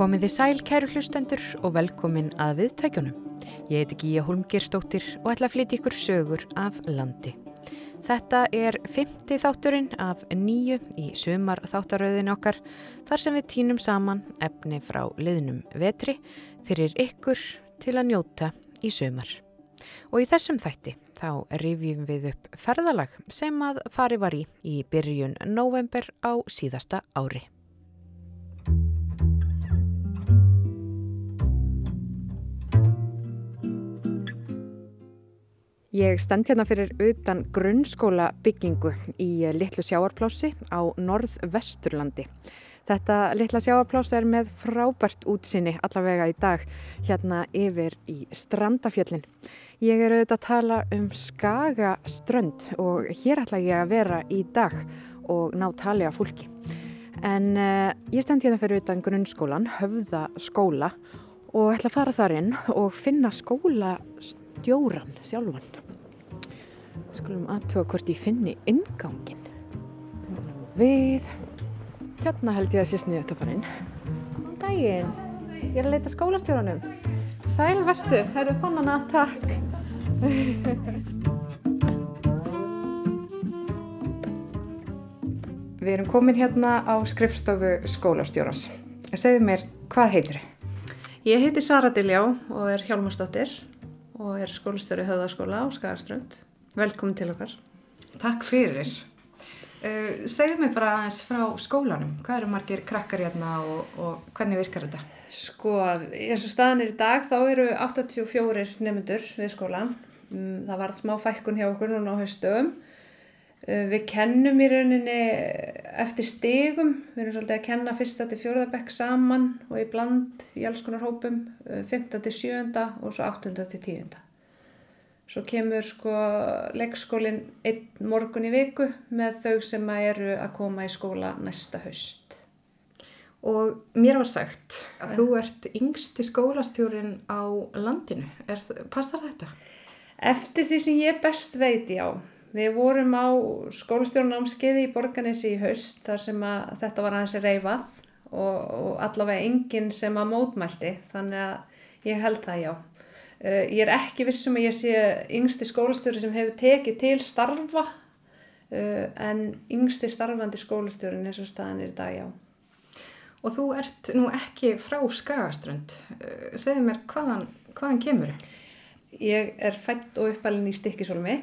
Komið þið sæl, kæru hlustendur og velkomin að viðtækjunum. Ég heiti Gíja Holmgirstóttir og ætla að flytja ykkur sögur af landi. Þetta er fymti þátturinn af nýju í sumar þáttaröðin okkar þar sem við týnum saman efni frá liðnum vetri fyrir ykkur til að njóta í sumar. Og í þessum þætti þá rifjum við upp ferðalag sem að fari var í í byrjun november á síðasta ári. Ég stend hérna fyrir utan grunnskóla byggingu í litlu sjáarplási á norðvesturlandi. Þetta litla sjáarplási er með frábært útsinni allavega í dag hérna yfir í Strandafjöllin. Ég er auðvitað að tala um Skagaströnd og hér ætla ég að vera í dag og ná tali af fólki. En uh, ég stend hérna fyrir utan grunnskólan, höfða skóla og ætla að fara þar inn og finna skólastjóran sjálfan. Skulum aðtöða hvort ég finni ingangin. Við, hérna held ég að sé sniðið þetta fara inn. Daginn, ég er að leita skólastjóranum. Sæl vertu, það eru fann hana, takk. Við erum komin hérna á skrifstofu skólastjórans. Segðu mér, hvað heitir þið? Ég heiti Sara Diljá og er hjálmarsdóttir og er skólastjóri höfðaskóla á Skagarströnd. Velkomin til okkar. Takk fyrir. Uh, segðu mér bara aðeins frá skólanum. Hvað eru margir krakkar hérna og, og hvernig virkar þetta? Sko, eins og staðan er í dag þá eru 84 nefnendur við skólan. Mm, það var smá fækkun hjá okkur núna á haustöfum. Uh, við kennum í rauninni eftir stegum. Við erum svolítið að kenna fyrsta til fjóðabekk saman og í bland í alls konar hópum. Uh, Fymta til sjönda og svo áttunda til tíunda. Svo kemur sko leikskólinn einn morgun í viku með þau sem eru að koma í skóla næsta haust. Og mér var sagt að þú ert yngsti skólastjórin á landinu. Er, passar þetta? Eftir því sem ég best veit, já. Við vorum á skólastjórnámskeiði í Borganesi í haust þar sem þetta var aðeins reyfað og, og allavega enginn sem að mótmælti. Þannig að ég held það, já. Uh, ég er ekki vissum að ég sé yngsti skólastjóri sem hefur tekið til starfa uh, en yngsti starfandi skólastjórin eins og staðan er í dag, já. Og þú ert nú ekki frá Skagaströnd. Uh, segðu mér, hvaðan, hvaðan kemur þau? Ég er fætt og uppalinn í Stikkisólmi.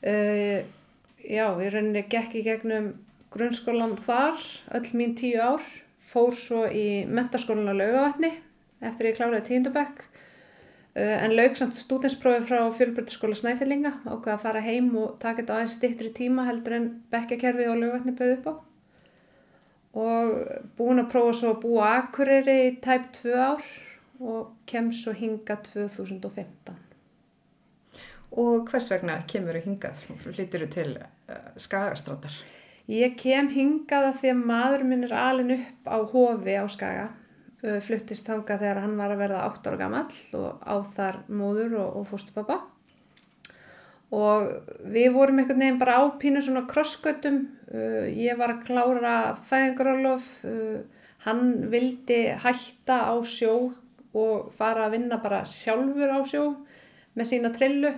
Já, ég rauninni gekk í gegnum grunnskólan þar, öll mín tíu ár, fór svo í mentaskólan á laugavatni eftir ég kláraði tíundabekk. En laug samt stúdensprófi frá fjölbrytaskóla Snæfellinga ákveða að fara heim og taka þetta aðeins stittri tíma heldur en bekkakerfi og lögvætni bauð upp á. Og búin að prófa svo að búa Akureyri í tæp 2 ár og kem svo hinga 2015 Og hvers vegna kemur þú hingað? Flyttir þú til uh, Skagastrandar? Ég kem hingað að því að maður minn er alin upp á hofi á Skaga. Fluttist þanga þegar hann var að verða 8 ára gammal og á þar móður og, og fóstupappa og við vorum einhvern veginn bara á pínu svona krossgötum. Uh, ég var að klára fæðingarólof uh, hann vildi hætta á sjó og fara að vinna bara sjálfur á sjó með sína trillu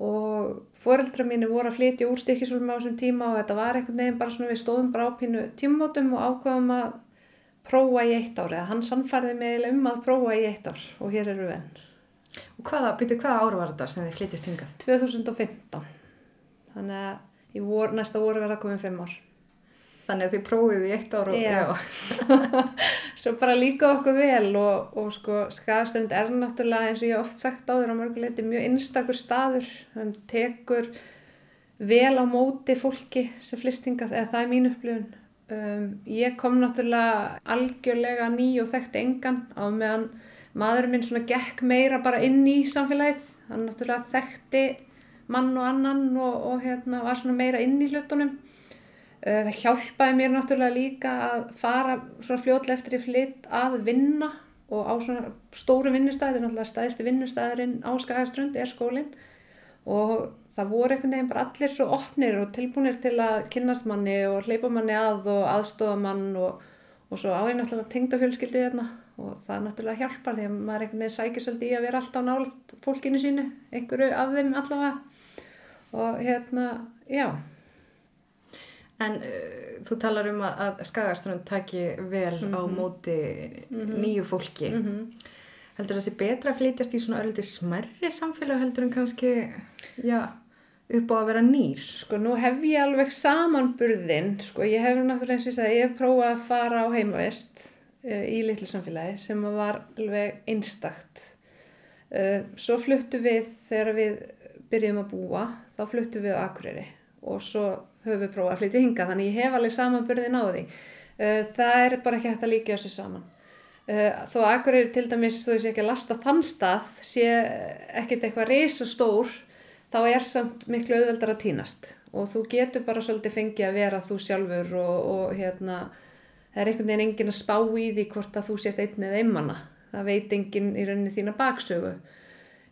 og foreldra mínu voru að flytja úr stikkisvölum á þessum tíma og þetta var einhvern veginn bara svona við stóðum bara á pínu tímótum og ákvaðum að prófa í eitt ár eða hann sannfærði mig um að prófa í eitt ár og hér eru við enn. Og hvaða, byrju hvaða ár var þetta sem þið flytist hingað? 2015. Þannig að í vor, næsta voru verða komið fimm ár. Þannig að þið prófið í eitt ár og já. Svo bara líka okkur vel og, og sko skafstönd er náttúrulega eins og ég oft sagt á þér á mörguleiti mjög einstakur staður. Hann tekur vel á móti fólki sem flyst hingað eða það er mín upplifun. Um, ég kom náttúrulega algjörlega ný og þekkti engan á meðan maðurinn minn svona gekk meira bara inn í samfélagið hann náttúrulega þekkti mann og annan og, og hérna var svona meira inn í hlutunum það hjálpaði mér náttúrulega líka að fara svona fljóðlega eftir í flytt að vinna og á svona stóru vinnustæði náttúrulega stæðsti vinnustæðurinn á Skagaströnd er skólinn. Og það voru einhvern veginn bara allir svo opnir og tilbúinir til að kynnast manni og hleypa manni að og aðstofa mann og, og svo á ég náttúrulega tengdafjölskyldu hérna. Og það náttúrulega hjálpar því að maður einhvern veginn sækir svolítið í að vera alltaf nálat fólkinu sínu, einhverju af þeim allavega. Og hérna, já. En uh, þú talar um að, að Skagaströnd taki vel mm -hmm. á mhm. móti mm -hmm. nýju fólki. Mm -hmm. Heldur það sé betra að flytjast í svona örliti smerri samfélag heldur en kannski, já upp á að vera nýr? Sko nú hef ég alveg samanburðin, sko ég hef náttúrulega eins og ég sagði, ég hef prófað að fara á heimavist uh, í litlu samfélagi sem var alveg einstakt. Uh, svo fluttu við þegar við byrjum að búa, þá fluttu við á Akureyri og svo prófað að flytja hinga, þannig ég hef alveg samanburðin á því. Uh, það er bara ekki hægt að líka þessu saman. Þó Akureyri til dæmis, þú veist ekki að lasta þann stað, sé ekkert eitthvað reysa stór þá er samt miklu auðveldar að týnast og þú getur bara svolítið fengið að vera þú sjálfur og, og hérna, það er einhvern veginn engin að spá í því hvort að þú sért einn eða einmanna, það veit engin í rauninni þína baksögu.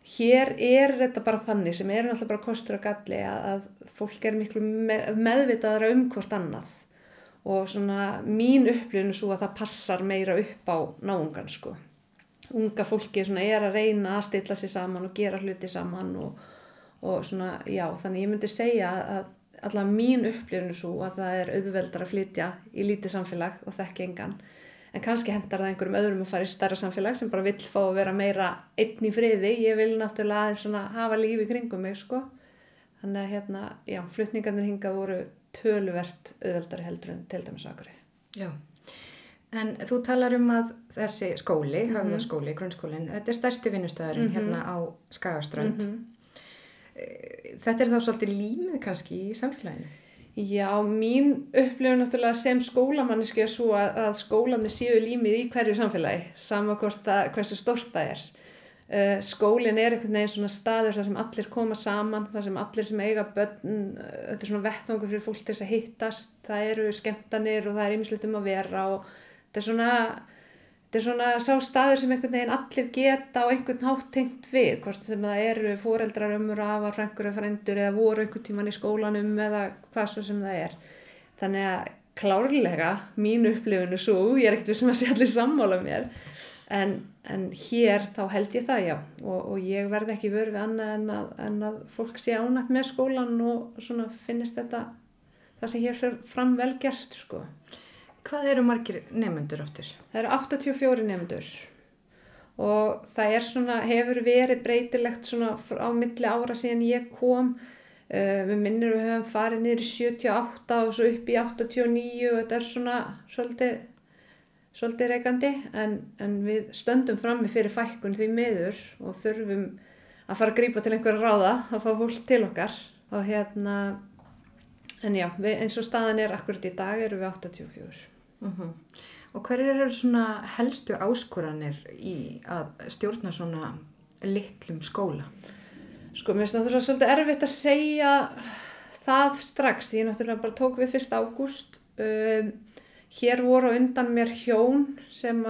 Hér er þetta bara þannig sem er náttúrulega bara kostur að galli að, að fólk er miklu með, meðvitaðara um hvort annað og svona mín upplifinu svo að það passar meira upp á náungan sko. Unga fólki er að reyna að stilla sér saman og gera hluti saman og og svona, já, þannig ég myndi segja að allavega mín upplifinu svo að það er auðveldar að flytja í lítið samfélag og þekki engan en kannski hendar það einhverjum öðrum að fara í starra samfélag sem bara vill fá að vera meira einn í friði, ég vil náttúrulega aðeins svona hafa lífi kringum mig sko þannig að hérna, já, flutningarnir hingað voru töluvert auðveldari heldur en til dæmis akkur Já, en þú talar um að þessi skóli, mm -hmm. hafðaskóli, grunnskólin þetta er stærsti vinnustæðurinn mm -hmm. hérna á Skagaströnd mm -hmm þetta er þá svolítið límið kannski í samfélaginu? Já, mín upplifun náttúrulega sem skólamanniski er svo að, að skólanir séu límið í hverju samfélagi, sama hvort að hversu stort það er. Uh, skólinn er einhvern veginn svona staður þar sem allir koma saman, þar sem allir sem eiga börn, uh, þetta er svona vettvangu fyrir fólk til þess að hittast, það eru skemmtanir og það er ymslitt um að vera og þetta er svona þetta er svona sá staður sem einhvern veginn allir geta og einhvern hátt tengt við hvort sem það eru fóreldrar ömur afar, frængur eða frændur eða voru einhvern tíman í skólanum eða hvað svo sem það er. Þannig að klárlega mín upplifinu svo, ég er ekkert við sem að sé allir sammála mér en, en hér þá held ég það já. Og, og ég verð ekki við annað en að, en að fólk sé ánætt með skólan og svona finnist þetta það sem hér fram velgerst sko Hvað eru margir nefnendur áttur? Það eru 84 nefnendur og það er svona, hefur verið breytilegt svona á milli ára síðan ég kom. Uh, við minnir við höfum farið niður í 78 og svo upp í 89 og þetta er svona svolítið, svolítið reykandi en, en við stöndum fram með fyrir fækkun því miður og þurfum að fara að grýpa til einhverja ráða að fá fólk til okkar og hérna, en já, við, eins og staðan er akkurat í dag eru við 84. Uh mhm. -huh. Og hver eru svona helstu áskoranir í að stjórna svona litlum skóla? Sko, mér finnst náttúrulega svolítið erfitt að segja það strax. Ég náttúrulega bara tók við fyrst ágúst. Um, hér voru undan mér hjón sem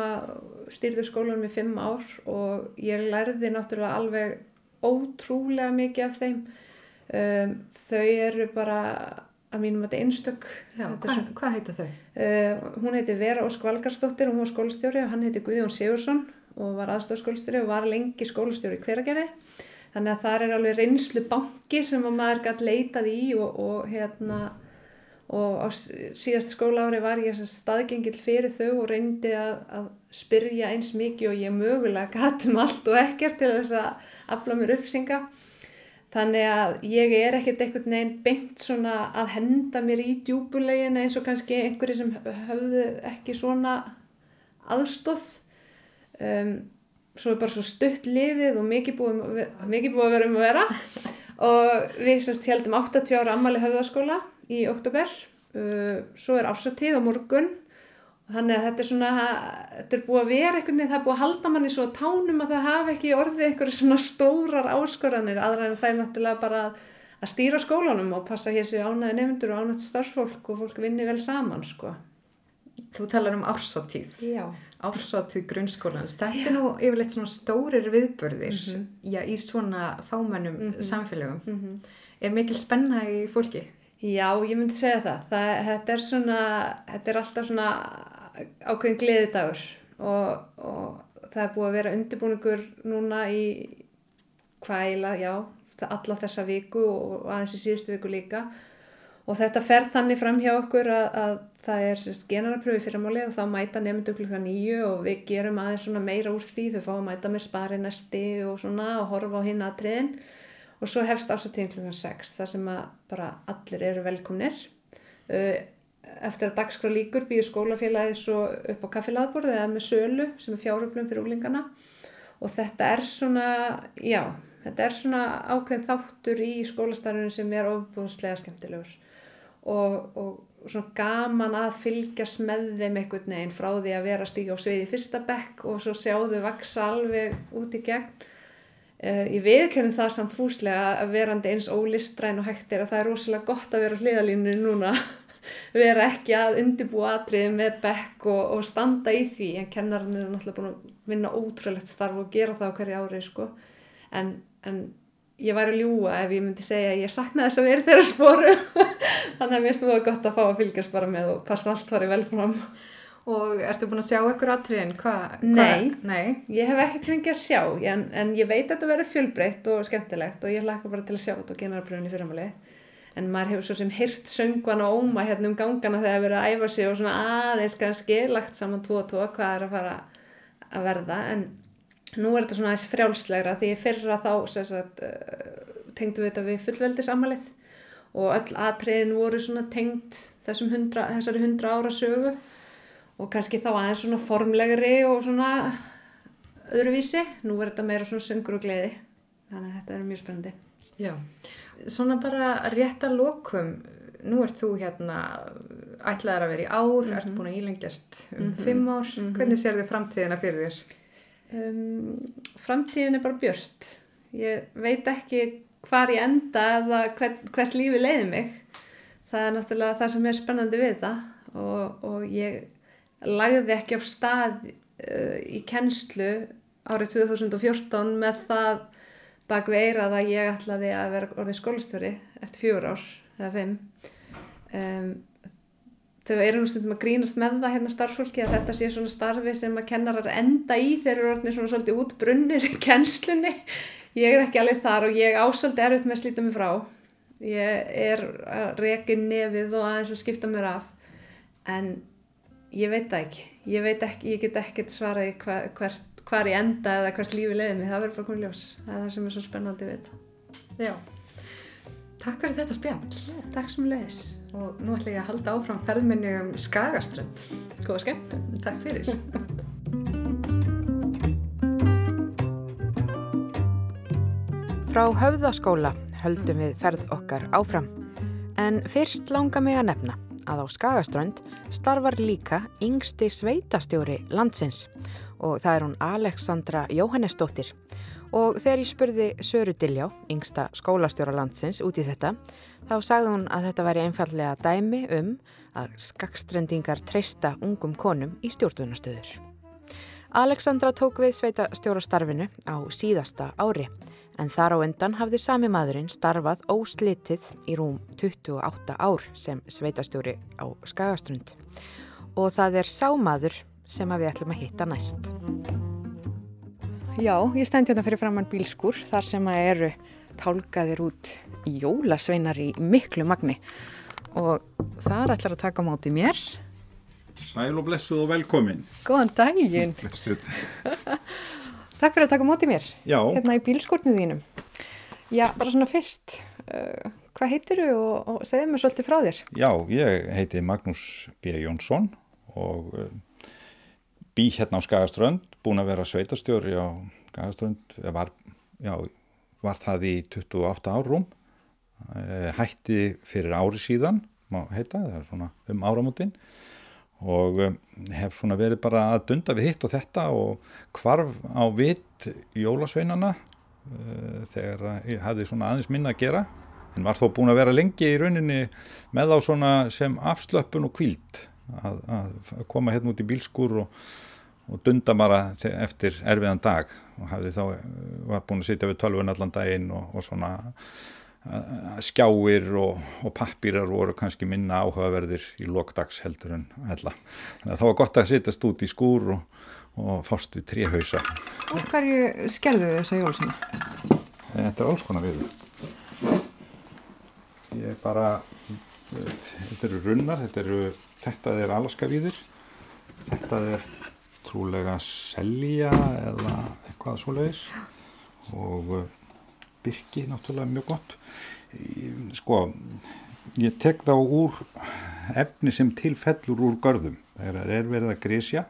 styrðu skólanum í fimm ár og ég lærði náttúrulega alveg ótrúlega mikið af þeim. Um, þau eru bara að mínum að þetta er einstök Já, hvað, svo, hvað heita þau? Uh, hún heiti Vera Ósk Valgarsdóttir og hún var skólastjóri og hann heiti Guðjón Sigursson og var aðstofskólastjóri og var lengi skólastjóri í hveragerði. Þannig að það er alveg reynslu banki sem maður gæti leitað í og, og hérna og á síðast skóla ári var ég staðgengil fyrir þau og reyndi að, að spyrja eins mikið og ég mögulega gætum allt og ekkert til þess að afla mér uppsinga Þannig að ég er ekkert einhvern veginn beint svona að henda mér í djúbulegin eins og kannski einhverju sem höfðu ekki svona aðstóð. Um, svo er bara svo stutt lifið og mikið búið, mikið búið að vera um að vera og við semst heldum 80 ára ammali höfðaskóla í oktober. Uh, svo er ásatið á morgun Þannig að þetta er svona, þetta er búið að vera einhvern veginn, það er búið að halda manni svo tánum að það hafi ekki orðið einhverju svona stórar áskoranir, aðra en það er náttúrulega bara að stýra skólanum og passa hér sér ánæði nefndur og ánæði starfsfólk og fólk vinni vel saman, sko. Þú talar um ársáttíð, ársáttíð grunnskólans. Þetta já. er nú yfirleitt svona stórir viðbörðir mm -hmm. já, í svona fámennum mm -hmm. samfélögum. Mm -hmm. Er mikil spenna í fólki? Já, ég myndi segja það. það þetta er svona, þetta er alltaf svona ákveðin gleðidagur og, og það er búið að vera undirbúningur núna í hvaðila, já, alla þessa viku og aðeins í síðustu viku líka. Og þetta fer þannig fram hjá okkur að, að það er sérst genararpröfi fyrramáli og þá mæta nefndu klukka nýju og við gerum aðeins meira úr því. Þau fá að mæta með spari næsti og svona og horfa á hinn aðtriðin og svo hefst ásatíðin klukkan 6 þar sem að bara allir eru velkomnir eftir að dagskra líkur býður skólafélagið svo upp á kaffilaðborð eða með sölu sem er fjáröflum fyrir úlingana og þetta er svona, já, þetta er svona ákveðin þáttur í skólastarfinu sem er ofbúðslega skemmtilegur. Og, og svona gaman að fylgjast með þeim einhvern veginn frá því að vera stík á sviði fyrsta bekk og svo sjáðu vaksa alveg út í gegn. Uh, ég viðkennum það samt fúslega að verandi eins ólistræn og hægt er að það er rosalega gott að vera á hliðalínu núna vera ekki að undibúa atriði með bekk og, og standa í því en kennarinn er náttúrulega búin að vinna ótrúlegt starf og gera það á hverju ári sko. en, en ég væri að ljúa ef ég myndi segja að ég sakna þess að vera þeirra sporu þannig að mér stúða gott að fá að fylgjast bara með og passa allt farið vel fram Og ertu búin að sjá ykkur atriðin? Hva, Nei. Hva? Nei, ég hef ekki fengið að sjá en, en ég veit að þetta verður fjölbreytt og skemmtilegt og ég hlaka bara til að sjá þetta og genararpröfni fyrirmáli en maður hefur svo sem hyrt söngvan og óma hérna um gangana þegar það verið að æfa sig og svona aðeins kannski lagt saman tvo og tvo hvað er að fara að verða. En nú er þetta svona aðeins frjálslegra því fyrra þá sagt, tengdu við þetta við fullveldisammalið og öll atriðin voru svona þessum hundra, þessari hundra ára sögu og kannski þá aðeins svona formlegri og svona öðruvísi. Nú er þetta meira svona söngur og gleði. Þannig að þetta er mjög spennandi. Já, svona bara rétt að lokum, nú ert þú hérna ætlaðar að vera í ár, mm -hmm. ert búin að ílengjast um mm -hmm. fimm ár, mm -hmm. hvernig sér þið framtíðina fyrir þér? Um, framtíðin er bara björnt, ég veit ekki hvar ég enda eða hvert, hvert lífi leiði mig, það er náttúrulega það sem er spennandi við þetta og, og ég lagði ekki á stað uh, í kennslu árið 2014 með það bak við eirað að ég ætlaði að vera orðin skólastjóri eftir fjór ár eða fimm. Um, þau eru nú stundum að grínast með það hérna starffólki að þetta sé svona starfi sem að kennarar enda í þeir eru orðin svona svolítið útbrunnir í kennslunni. Ég er ekki alveg þar og ég ásöldi erfitt með að slíta mig frá. Ég er að reki nefið og aðeins að skipta mér af. En ég veit það ekki. Ég veit ekki, ég get ekkert svaraði hva, hvert hvar ég enda eða hvert lífi leiði mig, það verður bara komið ljós. Það er það sem er svo spennandi við þetta. Já, takk fyrir þetta spjall. Takk sem leiðis og nú ætla ég að halda áfram ferðminni um Skagaströnd. Góða skemmt Takk fyrir. Frá höfðaskóla höldum við ferð okkar áfram. En fyrst langar mig að nefna að á Skagaströnd starfar líka yngsti sveitastjóri landsins. og það er hún Alexandra Jóhannesdóttir og þegar ég spurði Söru Diljá, yngsta skólastjóra landsins út í þetta, þá sagði hún að þetta væri einfallega dæmi um að skakstrendingar treysta ungum konum í stjórnvunastöður. Alexandra tók við sveitastjórastarfinu á síðasta ári en þar á endan hafði sami maðurinn starfað óslitið í rúm 28 ár sem sveitastjóri á Skagaströnd og það er sámaður sem við ætlum að hitta næst. Já, ég stend hérna fyrir framann bílskur þar sem að eru tálkaðir út jólasveinar í miklu magni og þar ætlar að taka máti mér. Sæl og blessuð og velkomin. Góðan daginn. Takk fyrir að taka máti mér. Já. Hérna í bílskurnið þínum. Já, bara svona fyrst, uh, hvað heitir þú og, og segðu mér svolítið frá þér? Já, ég heiti Magnús B. Jónsson og uh, bý hérna á Skagaströnd, búin að vera sveitastjóri á Skagaströnd, var, já, var það í 28 árum, hætti fyrir ári síðan, má heita, það er svona um áramótin. Og hef svona verið bara að dunda við hitt og þetta og hvarf á vitt jólasveinana þegar ég hafði svona aðeins minna að gera. En var þó búin að vera lengi í rauninni með á svona sem afslöpun og kvíld að, að koma hérna út í bílskur og, og dunda bara eftir erfiðan dag og hafði þá, var búin að sitja við tölvun allan daginn og, og svona skjáir og, og pappýrar voru kannski minna áhugaverðir í lokdags heldur en hella. Þannig að það var gott að sittast út í skúr og, og fást við tríhausa. Og hverju skerðu þau þessu jólusina? Þetta er alls konar viður. Ég er bara, þetta eru runnar, þetta eru, þetta er alaska viður, þetta er trúlega selja eða eitthvað svoleiðis. Og byrki náttúrulega mjög gott. Sko ég tek þá úr efni sem tilfellur úr görðum. Þegar það er verið að grísja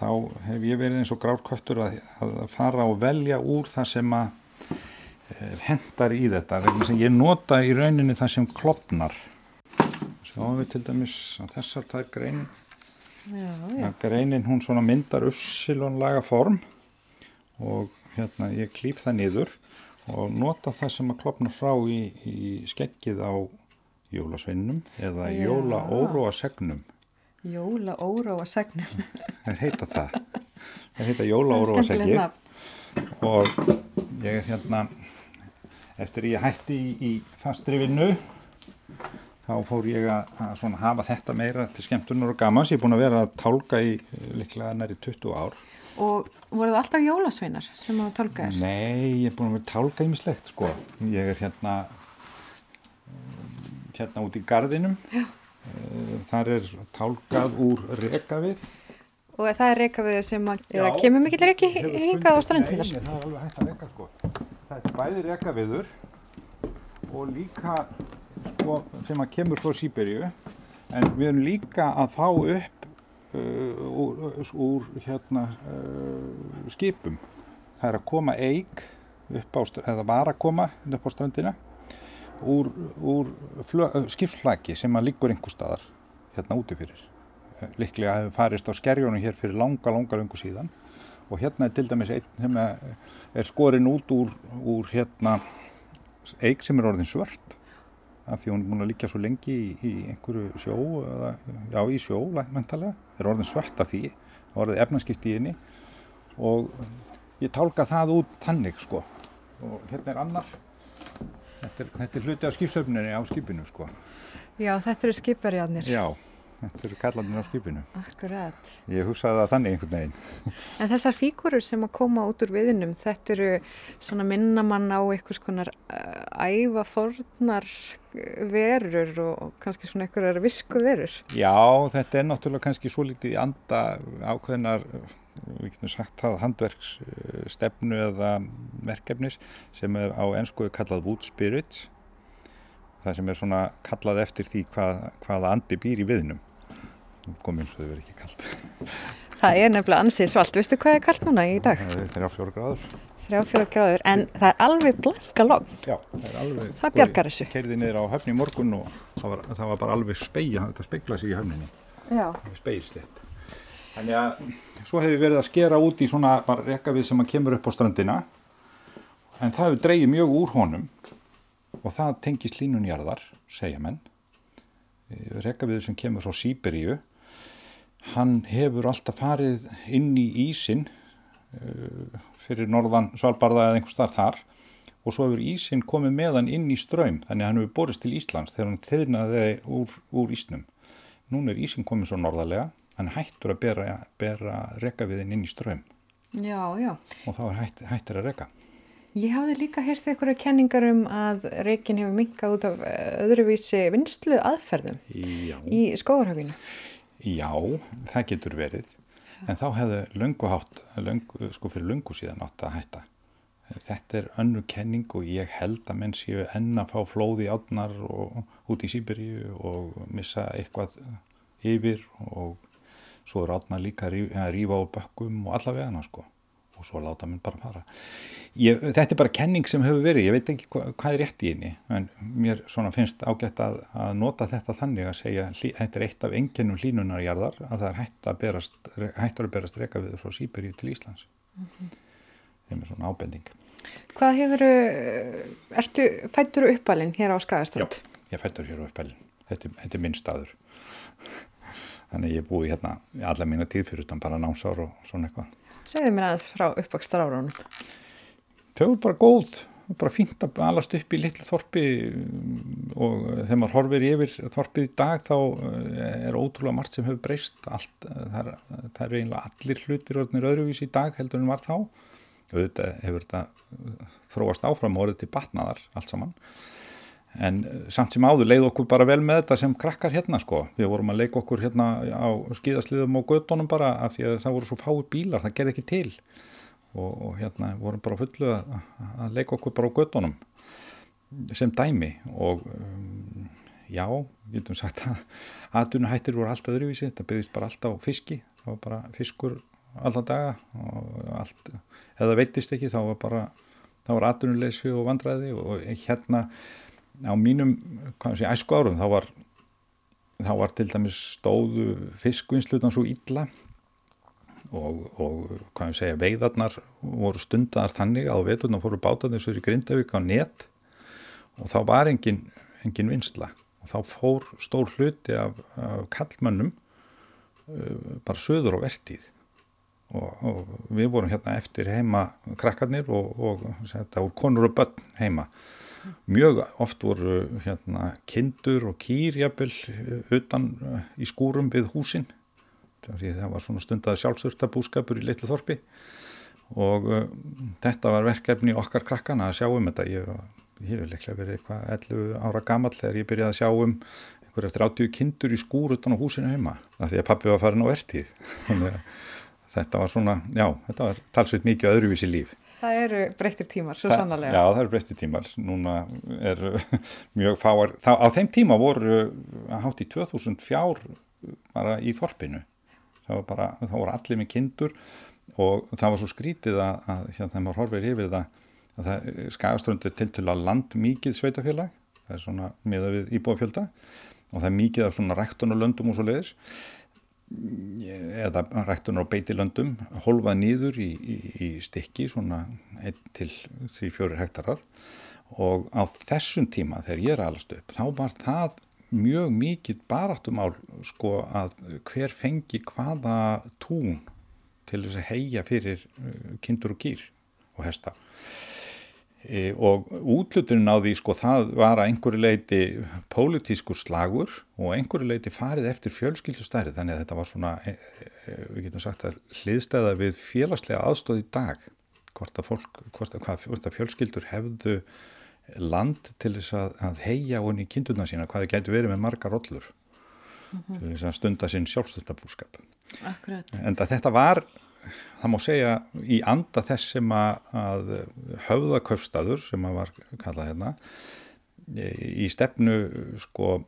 þá hef ég verið eins og gráðkvöttur að, að fara og velja úr það sem að e, hendar í þetta. Ég nota í rauninni það sem klopnar sjáum við til dæmis að þessar það er grein já, já. greinin hún svona myndar uppsilonlaga form og hérna ég klýf það niður og nota það sem að klopna frá í, í skeggið á jólasveinnum eða Já. jólaóróa segnum. Jólaóróa segnum. Það heita það. Það heita jólaóróa seggi og ég er hérna, eftir ég hætti í, í fastri vinnu, þá fór ég að, að hafa þetta meira til skemmtunar og gamans. Ég er búin að vera að tálka í liklega næri 20 ár. Og voru það alltaf jólasveinar sem að tálka þér? Nei, ég er búin að vera tálka ímislegt sko. Ég er hérna hérna út í gardinum Já. Eh, þar er tálkað úr rekavið Og það er rekavið sem að, eða kemur mikill reki hingað á strandindar? Nei, það er alveg hægt að reka sko. Það er bæði rekaviður og líka sko sem að kemur frá Sýberíu en við erum líka að fá upp Uh, úr, úr hérna uh, skipum. Það er að koma eig upp á, eða var að koma upp á strandina úr, úr uh, skipsflaki sem að líkur einhver staðar hérna úti fyrir. Líklega hefur farist á skerjónu hér fyrir langa, langa lungu síðan. Og hérna er til dæmis einn sem er skorinn út úr, úr hérna eig sem er orðin svört af því hún er búin að líka svo lengi í, í einhverju sjó eða, já í sjó mentalega, er orðin svart af því orðið efnarskipti í henni. Og ég tálka það út tannig sko. Og hérna er annar. Þetta er, þetta er hluti af skipsöfninni á skipinu sko. Já þetta eru skipverjarnir. Já Þetta eru kallandir á skipinu. Akkurat. Ég hugsaði það þannig einhvern veginn. En þessar fíkurur sem að koma út úr viðinum, þetta eru svona minnamann á einhvers konar eh, ævafornar verur og kannski svona einhverjar visku verur. Já, þetta er náttúrulega kannski svo litið í anda ákveðinar, við getum sagt það, handverksstefnu eða verkefnis sem er á ennskuðu kallað Wood Spirits. Það sem er svona kallað eftir því hvað, hvaða andi býr í viðnum komið eins og þau verið ekki kallt. Það er nefnilega ansið svalt. Vistu hvað er kallt núna í dag? Það er þrjá fjóra gráður. Þrjá fjóra gráður, en það er alveg blanka logg. Já, það er alveg. Það bjargar þessu. Kerði niður á höfni í morgun og það var, það var bara alveg speigja, þetta speiglaði sig í höfninni. Já. Speilslitt. Þannig að svo hefur verið að skera út í svona bara rekavið sem kemur upp á strandina en það hefur dreyið mjög úr honum og það tengist línunjarðar, segja menn. Rekavið sem kemur frá Sýberíu hann hefur alltaf farið inn í ísin uh, fyrir norðan Svalbardha eða einhver starf þar og svo hefur ísin komið með hann inn í ströym þannig að hann hefur borist til Íslands þegar hann þeirnaði úr, úr ísnum. Nún er ísin komið svo norðarlega, hann hættur að bera, bera rekaviðin inn í ströym. Og þá er hætt, hættir að reka. Ég hafði líka hérst einhverju kenningar um að rekin hefur minkað út af öðruvísi vinslu aðferðum já. í skóðurhafinu. Já, það getur verið, en þá hefðu löngu hátt, löngu, sko fyrir löngu síðan átt að hætta. Þetta er önnu kenning og ég held að menn séu enn að fá flóði átnar og út í Sýberíu og missa eitthvað yfir og svo er átnar líka að rýfa á bökkum og allavega hana sko og svo láta mér bara fara. Ég, þetta er bara kenning sem hefur verið, ég veit ekki hva, hvað er rétt í henni, en mér finnst ágætt að, að nota þetta þannig að segja, þetta er eitt af enginnum hlínunarjarðar, að það er hætt að berast, hættur að berast reka við frá Sýberíu til Íslands. Mm -hmm. Það er svona ábending. Hvað hefur, ertu, fættur uppalinn hér á Skagastrand? Já, ég fættur hér uppalinn, þetta, þetta er minn staður. Þannig ég búið hérna alla mína tíð fyrir utan bara námsár og svona eitthvað. Segðu mér aðeins frá uppvakstar árunum. Þau eru bara góð bara fínt að alast upp í litlu þorpi og þegar maður horfir yfir þorpið í dag þá er ótrúlega margt sem hefur breyst. Allt, það er, það er eiginlega allir hlutir orðinir öðruvís í dag heldur en var þá. Auðvitað hefur þetta þróast áfram og orðið til batnaðar allt saman en samt sem áður leið okkur bara vel með þetta sem krakkar hérna sko. Við vorum að leika okkur hérna á skíðasliðum og gödunum bara af því að það voru svo fáið bílar, það gerði ekki til. Og, og hérna vorum bara fullu að, að leika okkur bara á gödunum sem dæmi. Og um, já, getum sagt að aðdunuhættir voru alltaf öðruvísi, þetta byggðist bara alltaf á fiski, það var bara fiskur alltaf daga og allt, það veitist ekki þá var bara, þá var aðdunuleysi og vandræði. Og hérna á mínum, sé, æsku árum þá var, þá var til dæmis stóðu fiskvinnslutan svo illa og, og segja, veiðarnar voru stundar þannig að veturna fóru bátarnir svo í Grindavík á net og þá var engin, engin vinsla og þá fór stór hluti af, af kallmönnum uh, bara söður á vertíð. Og, og við vorum hérna eftir heima krakkarnir og, og konur og börn heima mjög oft voru hérna kindur og kýr jafnvel utan uh, í skúrum við húsin. Því það var svona stundað sjálfsvörtabúskapur í litlu þorpi. Og uh, þetta var verkefni okkar krakkana að sjá um þetta. Ég, ég vil ekki verið eitthvað 11 ára gammal þegar ég byrjaði að sjá um einhver eftir 80 kindur í skúr utan á húsinu heima af því að pappi var farin á vertið þetta var svona, já, þetta var talsveit mikið öðruvísi líf Það eru breyttir tímar, svo sannlega. Já, það eru breyttir tímar. Núna er mjög fáar. Þá, á þeim tíma voru hátt í 2000 fjár bara í þorpinu. Það var bara, þá voru allir með kindur og það var svo skrítið að, að hérna þegar maður horfir yfir það að það skagaströndu til til að land mikið sveitafélag. Það er svona miða við íbúafjölda og það er mikið af svona ræktun og löndum og svo leiðis eða rættunar á beitilöndum holfað nýður í, í, í stikki svona 1-3-4 hektarar. Og á þessum tíma þegar ég er alast upp þá var það mjög mikið baráttumál sko að hver fengi hvaða tún til þess að heia fyrir uh, kindur og gýr og hesta og útluturinn á því sko það var að einhverju leiti pólitískur slagur og einhverju leiti farið eftir fjölskyldustæri þannig að þetta var svona, e, e, við getum sagt að hliðstæða við félagslega aðstóð í dag. Hvort að fólk, hvort að, hvað, hvort að fjölskyldur hefðu land til þess að, að heia honni í kindurna sína hvað það getur verið með margar rollur mm -hmm. til þess að stunda sinn sjálfstöldabúskap en þetta var það má segja í anda þess sem að, að höfðaköfstaður sem að var kallað hérna í stefnu sko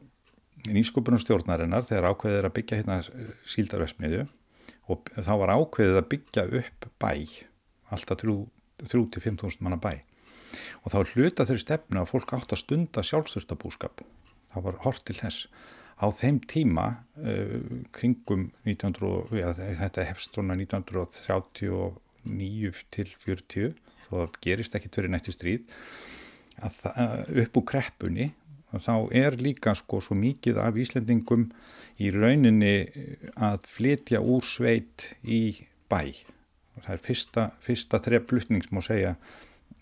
nýsköpunum stjórnarinnar þegar ákveðið er að byggja hérna síldarvesmiðu og þá var ákveðið að byggja upp bæ alltaf 3-5.000 manna bæ. Og þá hluta þeirri stefnu að fólk átt að stunda sjálfstörstabúskap það var hort til þess á þeim tíma uh, kringum 1900, ja, þetta hefst svona 1939 til 40 þá gerist ekki tverið nætti stríð að það, upp úr kreppunni þá er líka sko svo mikið af Íslendingum í rauninni að flytja úr sveit í bæ. Og það er fyrsta, fyrsta má segja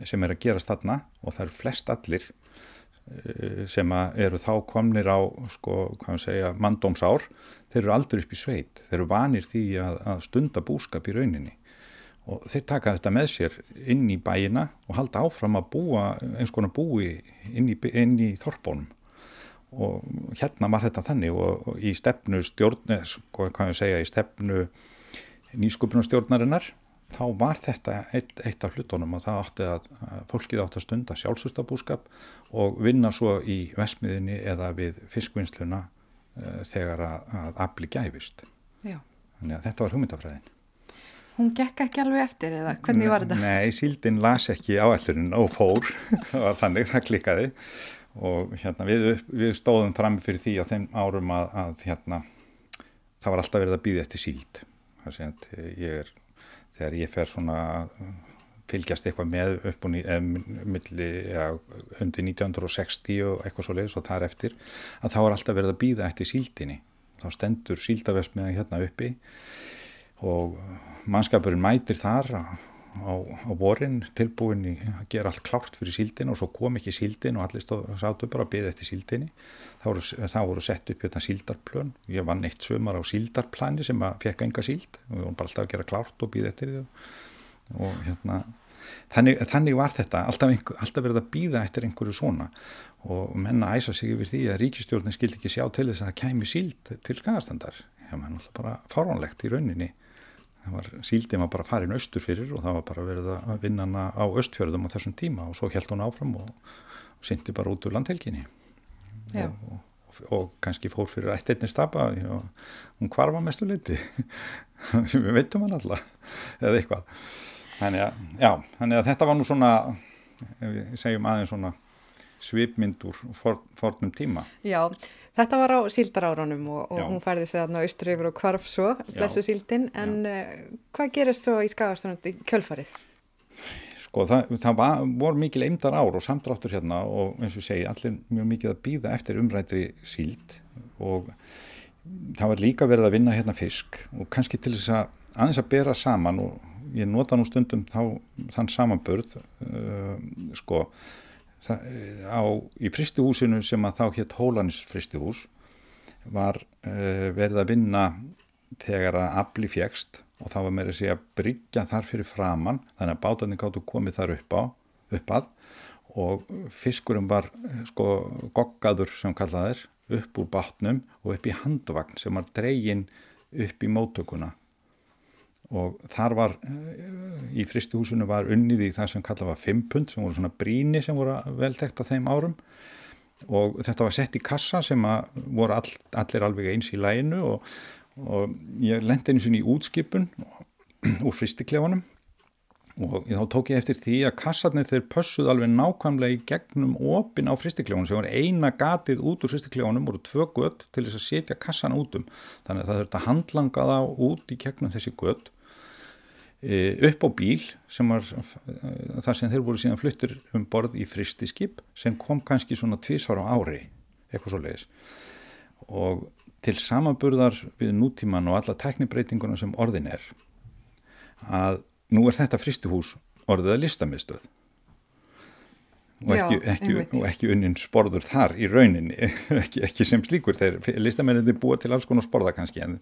sem er að gerast þarna og það eru flest allir Eh, sem eru þá komnir á sko, segja, mandómsár þeir eru aldrei upp í sveit. Þeir eru vanir því að, að stunda búskap í rauninni. Og þeir taka þetta með sér inn í bæina og halda áfram að búa eins konar búi inn í, inn í þorpónum og hérna var þetta þannig og, og í stefnu stjórn, eh, sko, hvað ég segja, í stefnu nýsköpunarstjórnarinnar þá var þetta eitt, eitt af hlutunum og það átti að, að fólkið átti að stunda sjálfsvöldabúskap og vinna svo í vesmiðinni eða við fiskvinnsluna uh, þegar að, að afli gæfist. Já. Þannig að þetta var hugmyndafræðin. Hún gekk ekki alveg eftir eða hvernig var þetta? Nei, síldin las ekki áallurinn og fór, það var þannig, það klikkaði og hérna við, við stóðum fram fyrir því á þeim árum að, að hérna það var alltaf verið að býða eftir síld. Það sé að ég er þegar ég fer svona fylgjast eitthvað með upp og milli ja, undir 1960 og eitthvað svo leiðis og þar eftir að þá er alltaf verið að býða eftir síldinni. Þá stendur síldarvesmiðan hérna uppi og mannskapurinn mætir þar á, á vorin tilbúin í að gera allt klárt fyrir síldin og svo kom ekki síldin og allir stóð, sátu bara að byggja þetta síldinni. Þá voru, voru sett upp hérna síldarplön. Ég vann eitt sömar á síldarplani sem að fekka enga síld og við vorum bara alltaf að gera klárt og byggja þetta og hérna þannig, þannig var þetta. Alltaf, einhver, alltaf verið að býða eftir einhverju svona og menna æsa sig yfir því að ríkistjórnin skildi ekki sjá til þess að það kæmi síld til skagastandar það var alltaf bara fáránlegt í rauninni var síldið maður bara farin austur fyrir og það var bara verið að vinna hana á östfjörðum á þessum tíma og svo held hún áfram og, og syndi bara út úr landhelginni. Og, og, og kannski fór fyrir eitt einnig stapa hún kvarfa mestu liti við veitum hann alla eða eitthvað. Þannig að, já, þannig að þetta var nú svona við segjum aðeins svona svipmynd úr for, fornum tíma. Já, þetta var á síldarárunum og, og hún færði sig þarna austur yfir og kvarf svo, blessu síldin, en uh, hvað gerir svo í skagaströnd í kjölfarið? Sko það, það var, voru mikil eimdar ár og samdráttur hérna og eins og segi allir mjög mikið að býða eftir umrættri síld og það var líka verið að vinna hérna fisk og kannski til þess að aðeins að bera saman og ég nota nú stundum þá, þann samanbörð uh, sko það, á, í fristuhúsinu sem að þá hétt Hólanis fristuhús var uh, verið að vinna þegar að afli fjækst og það var með að segja að bryggja þar fyrir framann þannig að bátarnir gáttu komið þar upp á upp að og fiskurum var sko goggaður sem kallaðir upp úr bátnum og upp í handvagn sem var dregin upp í móttökuna og þar var í fristuhúsinu var unnið í það sem kallað var fimpund sem voru svona bríni sem voru veltekt á þeim árum. Og þetta var sett í kassa sem voru all, allir alveg eins í læginu og, og ég lendi eins og í útskipun úr fristiklefanum og þá tók ég eftir því að kassarnir þeir pössuð alveg nákvæmlega í gegnum opin á fristiklefanum sem var eina gatið út úr fristiklefanum voru tvö gött til þess að setja kassan út um. Þannig að það þurfti að handlanga þá út í gegnum þessi gött upp á bíl sem var þar sem þeir voru síðan fluttur um borð í fristiskip sem kom kannski svona tvísvar á ári eitthvað svo leiðis og til samanburðar við nútíman og alla teknibreitinguna sem orðin er að nú er þetta fristuhús orðið að listamiðstöð og ekki, Já, ekki, og ekki unnin sporður þar í rauninni, ekki, ekki sem slíkur þegar listamenninni búa til alls konar sporða kannski. En,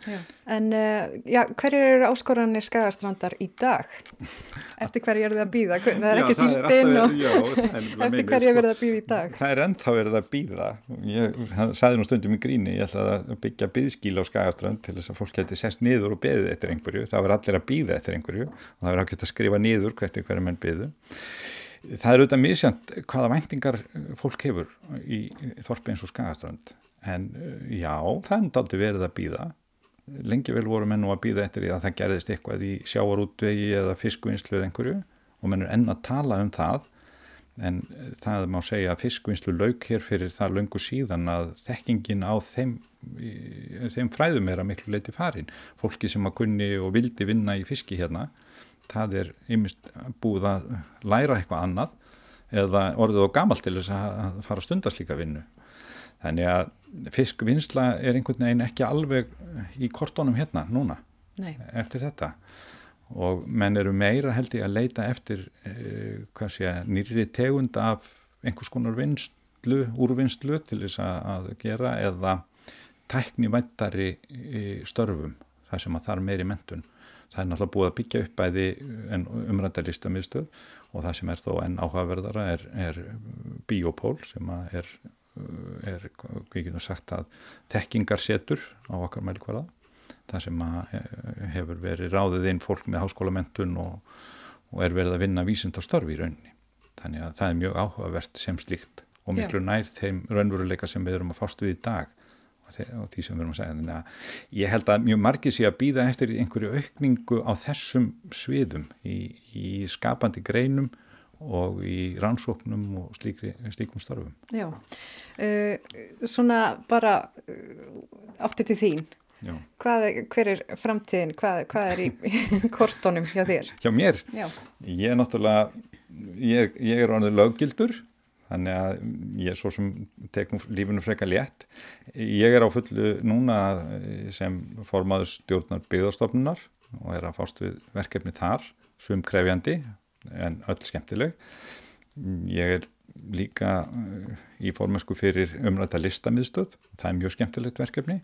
en uh, já, hverju eru áskoranir skagastrandar í dag? Eftir hverju er það að býða? Það er ekki síldinn og já, eftir hverju er það að býða í dag? Það er ennþá verið að býða. Ég sagði nú stundum í gríni, ég ætlaði að byggja byggskíl á skagastrand til þess að fólk geti sest niður og beðið eftir einhverju. Það verður allir að býða eftir einhverju og það verður ákveðt að skrifa niður hvert það er auðvitað misjant hvaða væntingar fólk hefur í þorpi eins og skagaströnd. En eh, já, það er aldrei verið að býða lengi vel voru menn nú að býða eftir því að það gerðist eitthvað í sjáarútvegi eða fiskvinnslu eða einhverju og menn er enn að tala um það. En það má segja að fiskvinnslu lauk hér fyrir það laungu síðan að þekkingin á þeim, þeim fræðum er að miklu leiti farin. Fólki sem að kunni og vildi vinna í fiski hérna það er ymist búið að læra eitthvað annað eða orðið og gamalt til þess að fara að stunda slíka vinnu. Þannig að fiskvinnsla er einhvern veginn ekki alveg í kortónum hérna núna Nei. eftir þetta og menn eru meira held ég að leita eftir eh, sé, nýri tegund af einhvers konar vinslu, úrvinnslu til þess að gera eða tækni vættari störfum þar sem að það er meiri mentun það er náttúrulega búið að byggja upp bæði en umrændalistamiðstöð og það sem er þó enn áhugaverðara er, er biopól sem er, er, við getum sagt að þekkingarsetur á okkar mælkvarða það sem hefur verið ráðið inn fólk með háskólamentun og, og er verið að vinna vísindastörfi í rauninni. Þannig að það er mjög áhugavert sem slíkt og miklu nær þeim raunveruleika sem við erum að fást við í dag og því sem við erum að segja. Þannig að ég held að mjög margir sé að býða eftir einhverju aukningu á þessum sviðum í, í skapandi greinum og í rannsóknum og slíkri, slíkum starfum Já, uh, svona bara uh, aftur til þín. Hvað, hver er framtíðin? Hvað, hvað er í kortónum hjá þér? Hjá mér? Já. Ég er náttúrulega ég, ég er ánið löggildur þannig að ég er svo sem tekum lífinu freka létt. Ég er á fullu núna sem formaður stjórnar byggðarstofnunar og er að fást við verkefni þar svum krefjandi en öll skemmtileg. Ég er líka í formensku fyrir umræta listamiðstöð, það er mjög skemmtilegt verkefni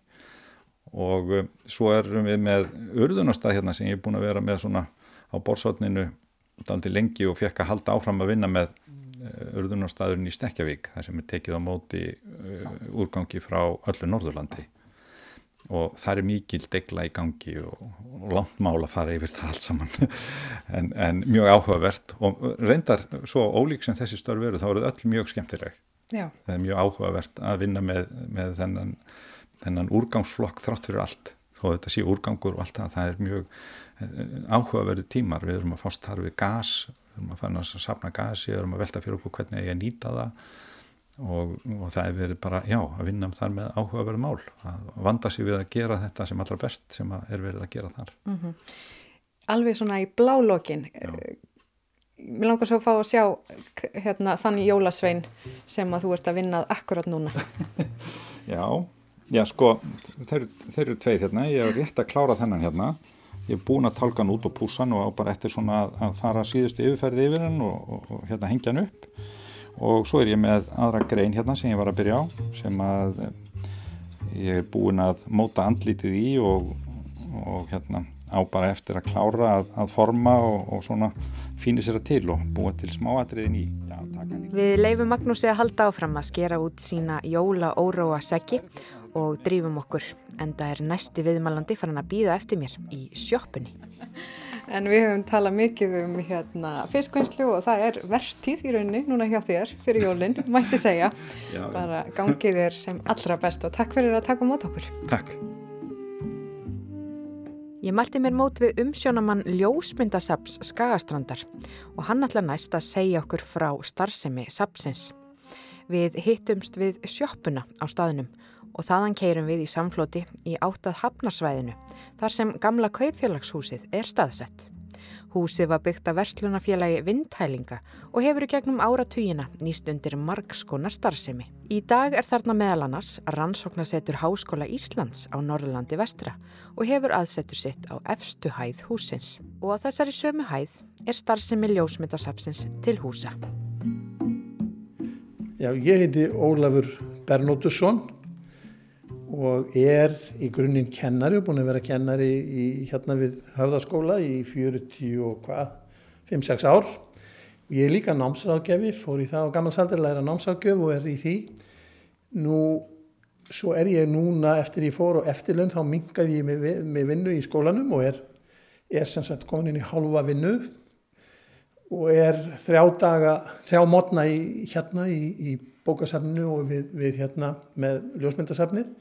og svo erum við með urðunarstað hérna sem ég er búin að vera með svona á borsotninu daldi lengi og fekk að halda áfram að vinna með urðunarstaðurinn í Stekjavík þar sem er tekið á móti úrgangi frá öllu Norðurlandi. Og það er mikil degla í gangi og, og langt mál að fara yfir það allt saman. En, en mjög áhugavert. Og reyndar svo ólík sem þessi störf veru þá eru öll mjög skemmtileg. Já. það er mjög áhugavert að vinna með, með þennan, þennan úrgangsflokk þrátt fyrir allt. Þó þetta sé úrgangur og allt það það er mjög eh, áhugaverði tímar. Við erum að fást þar við gas erum að fara að sapna gasi erum að velta fyrir okkur hvernig ég nýta það og, og það er verið bara, já, að vinna þar með áhugaverð mál, að vanda sig við að gera þetta sem allra best sem er verið að gera þar. Mm -hmm. Alveg svona í blálókin, mér langar svo að fá að sjá hérna, þannig jólasvein sem að þú ert að vinnað akkurat núna. já, já sko, þeir, þeir eru tveir hérna, ég er rétt að klára þennan hérna, ég er búin að tálka hann út á púsan og á bara eftir svona að fara síðustu yfirferði yfir hann og, og, og hérna hengja hann upp og svo er ég með aðra grein hérna sem ég var að byrja á sem að ég er búin að móta andlítið í og, og hérna á bara eftir að klára að, að forma og, og svona fínir sér að til og búa til smáatriðin í. Já, Við leifum Magnúsi að halda áfram að skera út sína jóla óróa seggi og drýfum okkur en það er næsti viðmælandi farin að býða eftir mér í sjóppunni. En við höfum talað mikið um hérna, fiskvinnslu og það er verðtíð í rauninni núna hjá þér fyrir jólinn, mætti segja. Já, Bara gangið þér sem allra best og takk fyrir að taka mót okkur. Takk. Ég mælti mér mót við umsjónamann Ljósmyndasaps Skagastrandar og hann ætla næst að segja okkur frá starfsemi sapsins. Við hittumst við sjoppuna á staðinum og þaðan keirum við í samfloti í áttað hafnarsvæðinu þar sem gamla kaupfélagshúsið er staðsett. Húsið var byggt af verslunafélagi Vindhælinga og hefur í gegnum áratugina nýst undir margskona starfsemi. Í dag er þarna meðal annars rannsóknasetur Háskóla Íslands á Norrlandi vestra og hefur aðsetur sitt á efstu hæð húsins. Og á þessari sömu hæð er starfsemi ljósmyndasapsins til húsa. Já, ég heiti Ólafur Bernóttusson og er í grunninn kennari og búin að vera kennari í, hérna við höfðaskóla í 40 og hvað, 5-6 ár. Ég er líka námsráðgefi, fór í það á gammalsaldir að læra námsráðgjöf og er í því. Nú, svo er ég núna eftir ég fór og eftirlun þá mingaði ég með, með vinnu í skólanum og er, er sem sagt komin inn í halva vinnu og er þrjá daga, þrjá mótna í, hérna í, í bókasafninu og við, við hérna með ljósmyndasafnið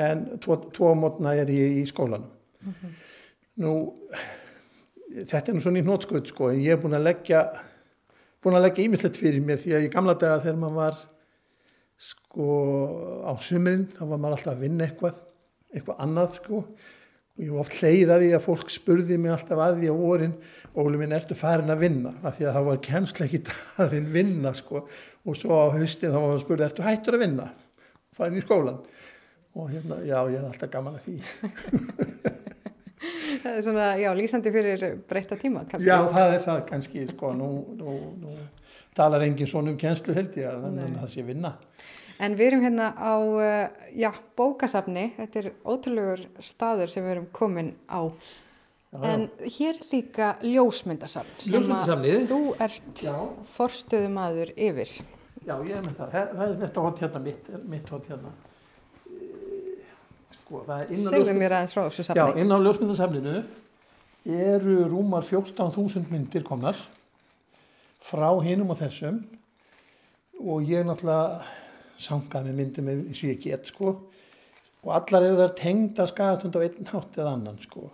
en tvo, tvo mótna er ég í skólanum. Mm -hmm. Nú, þetta er nú svona í hnótskut sko, en ég er búin að leggja, búin að leggja ímyndilegt fyrir mér því að í gamla daga þegar maður var sko á sumurinn, þá var maður alltaf að vinna eitthvað, eitthvað annað sko, og ég var oft hleyðaði að fólk spurði mig alltaf að því á vorin, Óli minn, ertu farin að vinna? Af því að það var kemsleikit að vinna sko, og svo á haustin þá var maður að spurði, ertu hættur að vinna? Farin í skólan og hérna, já, ég hef alltaf gaman að því. Það er svona, já, lýsandi fyrir breytta tíma kannski. Já, það er það kannski sko, nú, nú, nú talar engin svona um kjenslu held ég að Nei. það sé vinna. En við erum hérna á, eh, já, bókasafni. Þetta er ótrúlegur staður sem við erum komin á. Já, en já. hér líka ljósmyndasafn sem að þú ert forstuðumadur yfir. Já, ég er með það, það er þetta hótt hérna mitt, mitt hótt hérna Sko, Segðu mér aðeins frá þessu safni. Já, inn á ljósmyndasafninu eru rúmar 14.000 myndir komnar frá hinum og þessum. Og ég náttúrulega sangað með myndum eins og ég get sko. Og allar eru þar tengda skagatund á einn hátt eða annan sko.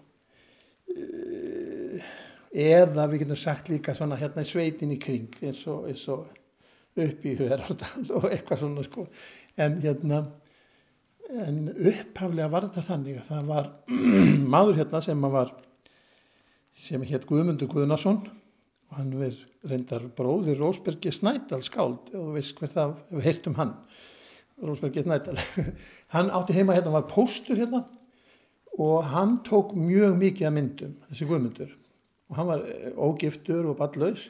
Eh, eða við getum sagt líka svona hérna í sveitin í kring eins og, og upp í höðardal og eitthvað svona sko. En hérna en upphaflega var þetta þannig að það var maður hérna sem var sem hétt Guðmundur Guðnason og hann verð reyndar bróðir Rósbergi Snædal skáld og þú veist hver það, við heyrtum hann Rósbergi Snædal. Hann átti heima hérna, var póstur hérna og hann tók mjög mikið að myndum þessi Guðmundur. Og hann var eh, ógiftur og ballaus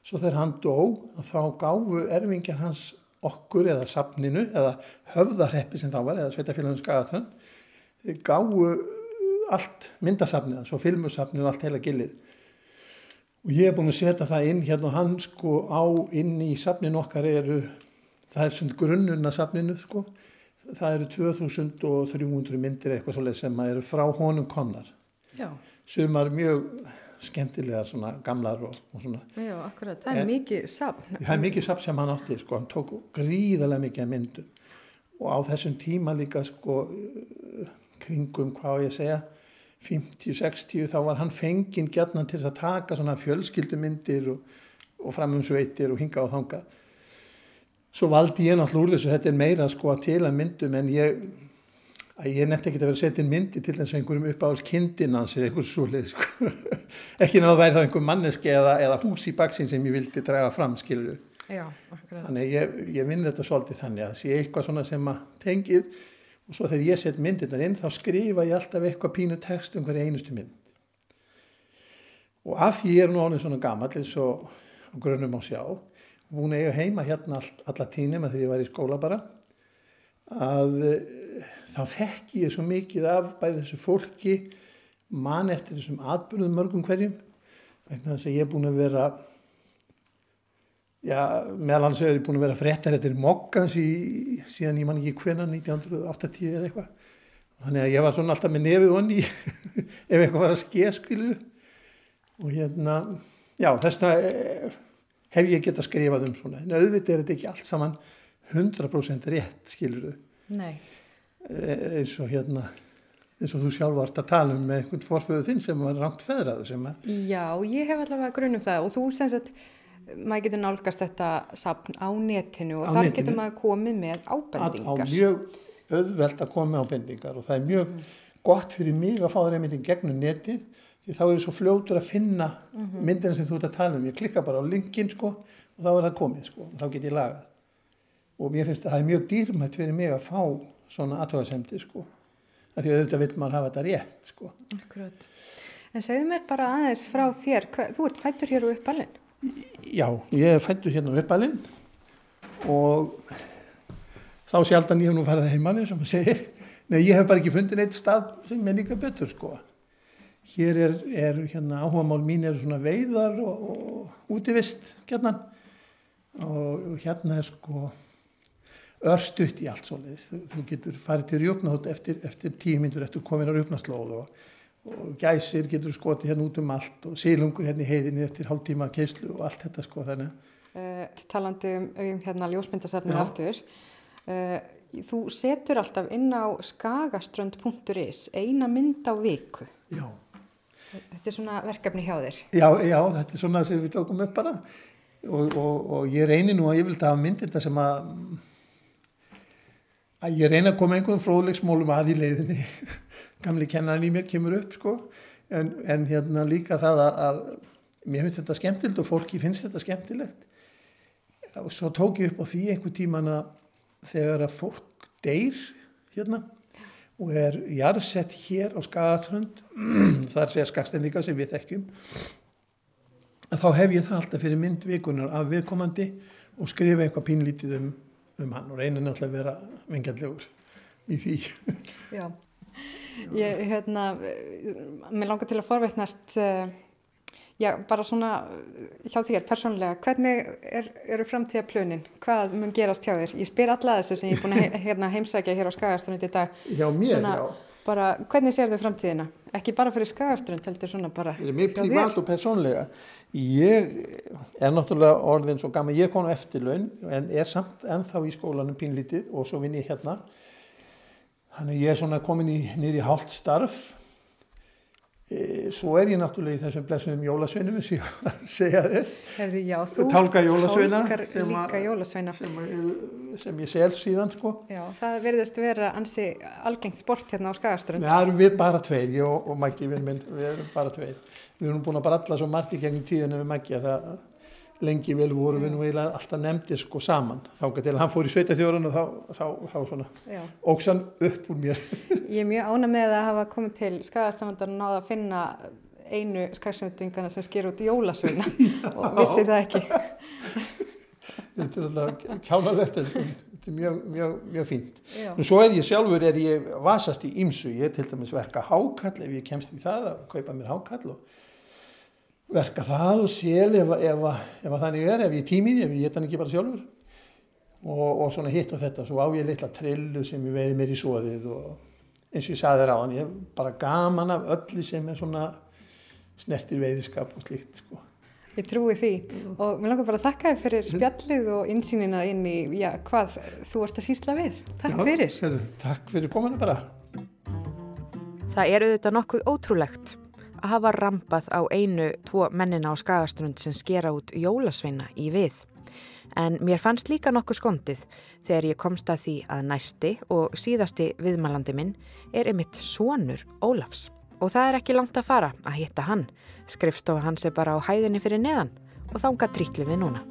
svo þegar hann dó þá gáfu erfingjar hans okkur eða safninu eða höfðarreppi sem þá var eða sveitafélaginu skagatrönd gáfu allt myndasafnið hans og filmusafnið og allt heila gilið. Og ég hef búin að setja það inn hérna og hann sko á inn í safninu okkar eru það er svona grunnuna safninu sko. Það eru 2300 myndir eitthvað svolítið sem eru frá honum konar Já, sumar mjög skemmtilegar svona gamlar og, og svona. Já, akkurat, það er En- mikið safn. það er mikið safn sem hann átti sko, hann tók gríðarlega mikið af myndum. Og á þessum tíma líka sko uh, kringum hvað ég að segja 50-60 þá var hann fenginn gjarnan til að taka svona fjölskyldumyndir og, og framumsveitir og hinga og þanga svo valdi ég náttúrulega úr þessu þetta er meira sko að til að myndum en ég að ég nefndi ekki að vera að setja inn myndi til þess að einhverjum uppáhalds kindin hans eða einhver svoleið sko. ekki náðu að væri það einhver manneski eða, eða hús í baksin sem ég vildi draga fram akkurat. þannig ég, ég vinn þetta svolítið þannig að það sé eitthvað svona sem að tengir og svo þegar ég set myndirnar inn þá skrifa ég alltaf eitthvað pínu text um hverja einustu mynd og af því ég er nú ánum svona gammal eins og á grunum á sjá og búin að eiga heima hérna all, alla tíni með því ég var í skóla bara að þá þekki ég svo mikið af bæði þessu fólki man eftir þessum atbyrðum mörgum hverjum vegna þess að ég er búin að vera já, meðal annars er ég búin að vera fréttar eftir Mokkans í, síðan ég man ekki hvena 1980 eða eitthvað. Þannig að ég var svona alltaf með nefið onni ef eitthvað var að skeið skilu og hérna já, þessna eh, hef ég gett að skrifað um svona. En auðvitað er þetta ekki allt saman 100% rétt skiluru Nei, eins og hérna eins og þú sjálf varst að tala um með einhvern forföðu þinn sem var rangt feðrað sem að já, ég hef allavega grunum það og þú sem sagt, maður getur nálgast þetta safn á netinu og Á þar netinu. getur maður komið með að, á ábendingar. mjög auðvelt að koma með ábendingar og það er mjög gott fyrir mig að fá það í gegnum netið því þá er svo fljótur að finna myndina sem þú ert að tala um. Ég klikka bara á linkin sko og þá er það komið sko og þá get ég lagað. Og mér finnst að það er mjög dýrmætt fyrir mig að fá svona aðtöðasemdi sko. Af því auðvitað vil maður hafa þetta rétt sko. Akkurat. En segðu mér bara aðeins frá þér, hva, þú ert fættur hér og uppalinn. Já, ég er fættur hérna á uppalinn og þá sjaldan ég hef nú farið heimann eins og maður segir. Nei, ég hef bara ekki fundið neitt stað sem er líka betur sko. Hér er, er hérna áhugamál mín er svona veiðar og, og útivist hérna og hérna er sko örstutt í allt svoleiðis. Þú, getur farið til rjúpnátt eftir, eftir tíu myndur eftir komin á rjúpnátslóð og, og gæsir getur skotið hérna út um allt og sílungur hérna í heiðinni eftir hálftíma keislu og allt þetta sko þannig. Uh, talandi um, um hérna ljósmyndasafnið Já. aftur. Uh, þú setur alltaf inn á skagaströnd.is eina mynd á viku. Já. Þetta er svona verkefni hjá þér. Já, já, þetta er svona sem við tókum upp bara og, og, og ég reynir nú að ég vil að myndir þetta sem að að ég reyna að koma einhverjum fróðleiksmólum að í leiðinni. Gamli kennarinn í mér kemur upp sko. En, en hérna líka það að, að mér finnst þetta skemmtilegt og fólki finnst þetta skemmtilegt. Og svo tók ég upp á því einhver tíman að þegar að fólk deyr hérna og er jarðsett hér á Skagatrönd það er segja skagstendinga sem við þekkjum að þá hef ég það alltaf fyrir myndvikunar af viðkomandi og skrifa eitthvað pínlítið um, um hann og reyna náttúrulega að vera vingjallegur í því. Já. Ég, hérna, eh, mér langar til að forveitnast, uh, já, bara svona eh, hjá þér persónulega, hvernig er, eru framtíðaplönin? Hvað mun gerast hjá þér? Ég spyr alla þessu sem ég er búin að hérna, heimsækja hér á í dag. Já, mér, Svona- já. Bara, hvernig sér þau framtíðina? Ekki bara fyrir Skagaströnd, heldur svona bara er þér. privat og persónlega. Ég er náttúrulega orðin svo gaman, ég kom á eftirlaun en er samt ennþá í skólanum pínlítið og svo vinn ég hérna. Þannig ég er svona komin í, í hálft starf. E, svo er ég náttúrulega í þessum blessuðum jólasveinum, eins og ég var að segja þess. Herði, já, þú Tálka jólasveina tálkar sem að- líka jólasveina. sem, er- sem ég sel síðan sko. Já, það verðist vera ansi algengt sport hérna á Skagaströnd. Það erum við bara tveir, ég og, og Maggi, við, minn, við erum bara tveir. Við erum búin að bralla svo margt í gegnum tíðinu við Maggi að það lengi vel voru við nú eiginlega alltaf nefndir sko saman. Þá að hann fór í sveitastjórun og þá, þá, þá svona Já. óksan upp úr mér. Ég er mjög ána með að hafa komið til Skagastrandar og náða að finna einu skarsendingana sem sker út jólasveina og vissi það ekki. Þetta er alltaf kjánalegt, þetta er mjög, mjög, mjög fínt. En svo er ég sjálfur, er ég vasast í ymsu, ég er til dæmis verka hákall ef ég kemst í það að kaupa mér hákall og verka það og sel ef, ef, ef, ef þannig er, ef ég tímið, ef ég geta hann ekki bara sjálfur og, og svona hitt og þetta, svo á ég litla trillu sem ég veiði mér í svoðið og eins og ég saði þér á hann, ég er bara gaman af öllu sem er svona snertir veiðiskap og slíkt sko. Ég trúi því og mér langar bara að þakka þér fyrir spjallið og insýnina inn í, já, hvað þú ert að sísla við. Takk Já, fyrir. Takk fyrir komuna bara. Það er auðvitað nokkuð ótrúlegt hafa rampað á einu, tvo mennina á skagastrund sem skera út jólasveina í við. En mér fannst líka nokkuð skondið þegar ég komst að því að næsti og síðasti viðmælandi minn er einmitt sonur Ólafs. Og það er ekki langt að fara að hitta hann. Skrifstofa hans er bara á hæðinni fyrir neðan og þánga trítlu við núna.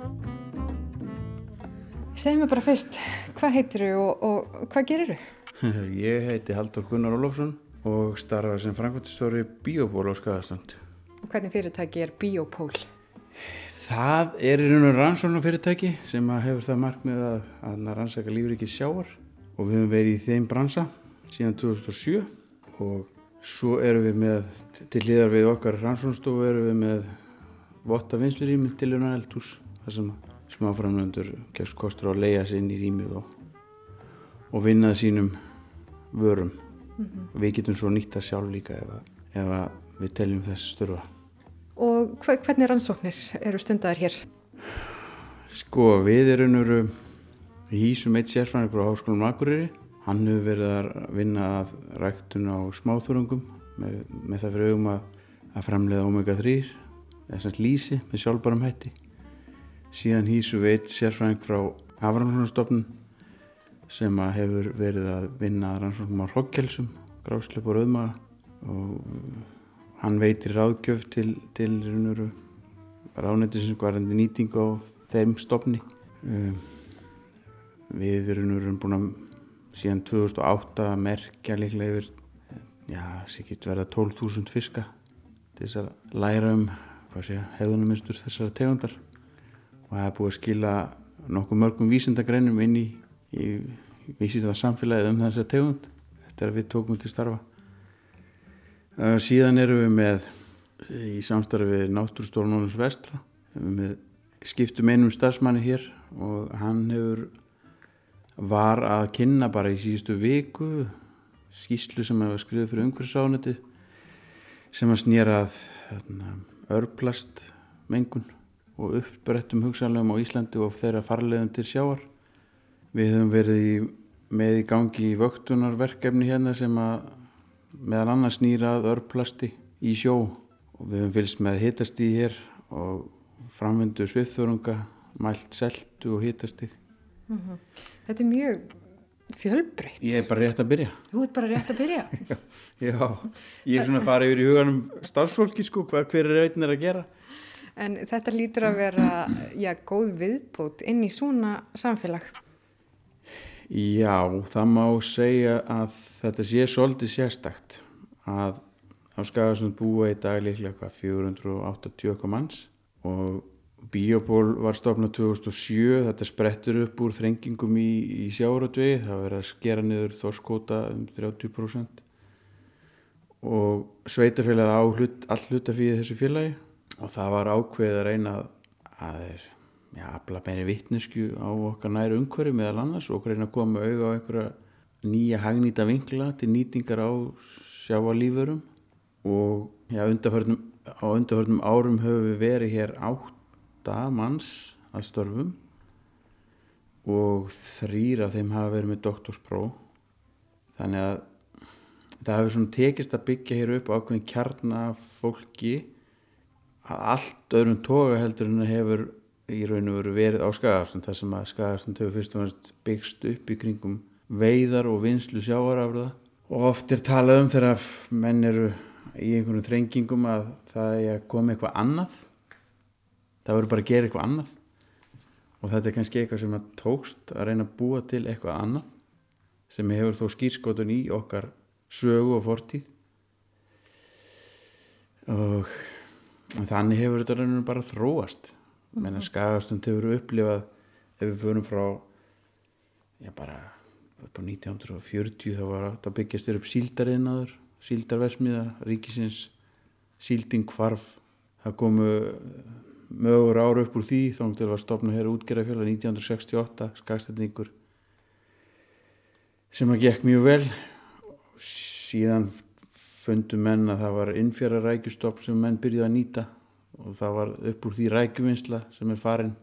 Segð mér bara fyrst, hvað heitir þú og, og hvað gerir þú? Ég heiti Haldur Gunnar Ólafsson og starfa sem framkvæmtistóri Bíóból á Skagastrand. Og hvernig fyrirtæki er Biopól? Það er í raun og rannsóna fyrirtæki sem hefur það markmið að, að rannsaka lífriki sjávar og við höfum verið í þeim bransa síðan 2007 og svo erum við með, til hliðar við okkar rannsónstofu erum við með votta vinslurými til unan eldhús þar sem smáframlöndur gefst kostur á að leia sig inn í rýmið og, og vinna sínum vörum. Við getum svo nýtt það sjálf líka ef, að, ef að við teljum þess störfa. Og hva, hvernig rannsóknir eru stundaðar hér? Sko, við erum nöru hísum eitt sérfræðing frá Háskólum Akureyri. Hann hefur verið að vinna að ræktun á smáþurungum með, með það fyrir augum að, að framleiða omega-3, þess að lýsi með sjálfbærum hætti. Síðan hísum við eitt sérfræðing frá Hafranssonstofnun sem að hefur verið að vinna rannsóknum á hrokkjelsum, grásleip og rauðmaga og hann veitir ráðgjöf til, til ráðnættisins varandi nýting á þeim stopni. Um, við erum búin að síðan 2008 að merkja líklega yfir, já, getur verið 12.000 fiska til þess að læra um, hvað sé, hefðunuminstur þessara tegundar og það er búið að skila nokkuð mörgum vísindagreinum inn í, í vísindar samfélagið um þessa tegund eftir að við tókum til starfa. Uh, síðan erum við með í samstarfi Náttúrstórnónus Vestra við skiptum einum starfsmanni hér og hann hefur var að kynna bara í síðustu viku skýslu sem hefur skrifið fyrir umhverfisráðneti sem að snýrað örplast mengun og uppbrettum hugsanlegum á Íslandi og þeirra farlegum til sjáar við höfum verið í, með í gangi í vöktunarverkefni hérna sem að meðal annars snýrað örplasti í sjó og við höfum fylgst með hitastíð hér og framvindu svifþörunga, mælt seltu og hitastíð. Mm -hmm. Þetta er mjög fjölbreytt. Ég er bara rétt að byrja. Þú ert bara rétt að byrja. já, já, ég er svona að fara yfir í huganum starfsfólki sko, hvað hver er auðvitað að gera. En þetta lítur að vera, já, góð viðbót inn í svona samfélag. Já, það má segja að þetta sé svolítið sérstakt að á Skagarsund búa í dag líklega hvað 480 manns og Bíoból var stofnað 2007, þetta sprettur upp úr þrengingum í, í sjáratvegi, það verið að skera niður þorskóta um 30% og sveitafélagið á hlut, all hlutafíði þessu félagi og það var ákveðið að reyna að já, afla meiri vittnesku á okkar næru umhverju meðal annars og reyna að koma auða á einhverja nýja hagnýta vinkla til nýtingar á sjávalífurum og já, undarförnum, á undarförnum árum höfum við verið hér átta manns að störfum og þrýra þeim hafa verið með doktorspróf. Þannig að það hefur svona tekist að byggja hér upp ákveðin kjarnafólki. Að allt öðrum toga heldur en það hefur í raun og veru verið á Skagarsland þar sem að Skagarsland hefur fyrst og fannst byggst upp í kringum veiðar og vinslu sjáarafrða og oft er talað um þegar menn eru í einhvern þrengingum að það er að koma eitthvað annað. Það verður bara að gera eitthvað annað. Og þetta er kannski eitthvað sem að tókst að reyna að búa til eitthvað annað sem hefur þó skýrskotun í okkar sögu og fortíð. Og þannig hefur þetta rauninu bara þróast. mm -hmm. Menn að skagastund hefur upplifað ef við förum frá já bara upp á 1940 þá var þetta byggjast þér upp síldarinnaður síldarversmiða, ríkisins sílding kvarf það komu mögur ára upp úr því þá til að stopna hér útgerðafjöla 1968 skagstætningur sem að gekk mjög vel. Síðan fundu menn að það var innfjara rækjustopp sem menn byrjuði að nýta og það var upp úr því rækjuvinsla sem er farin.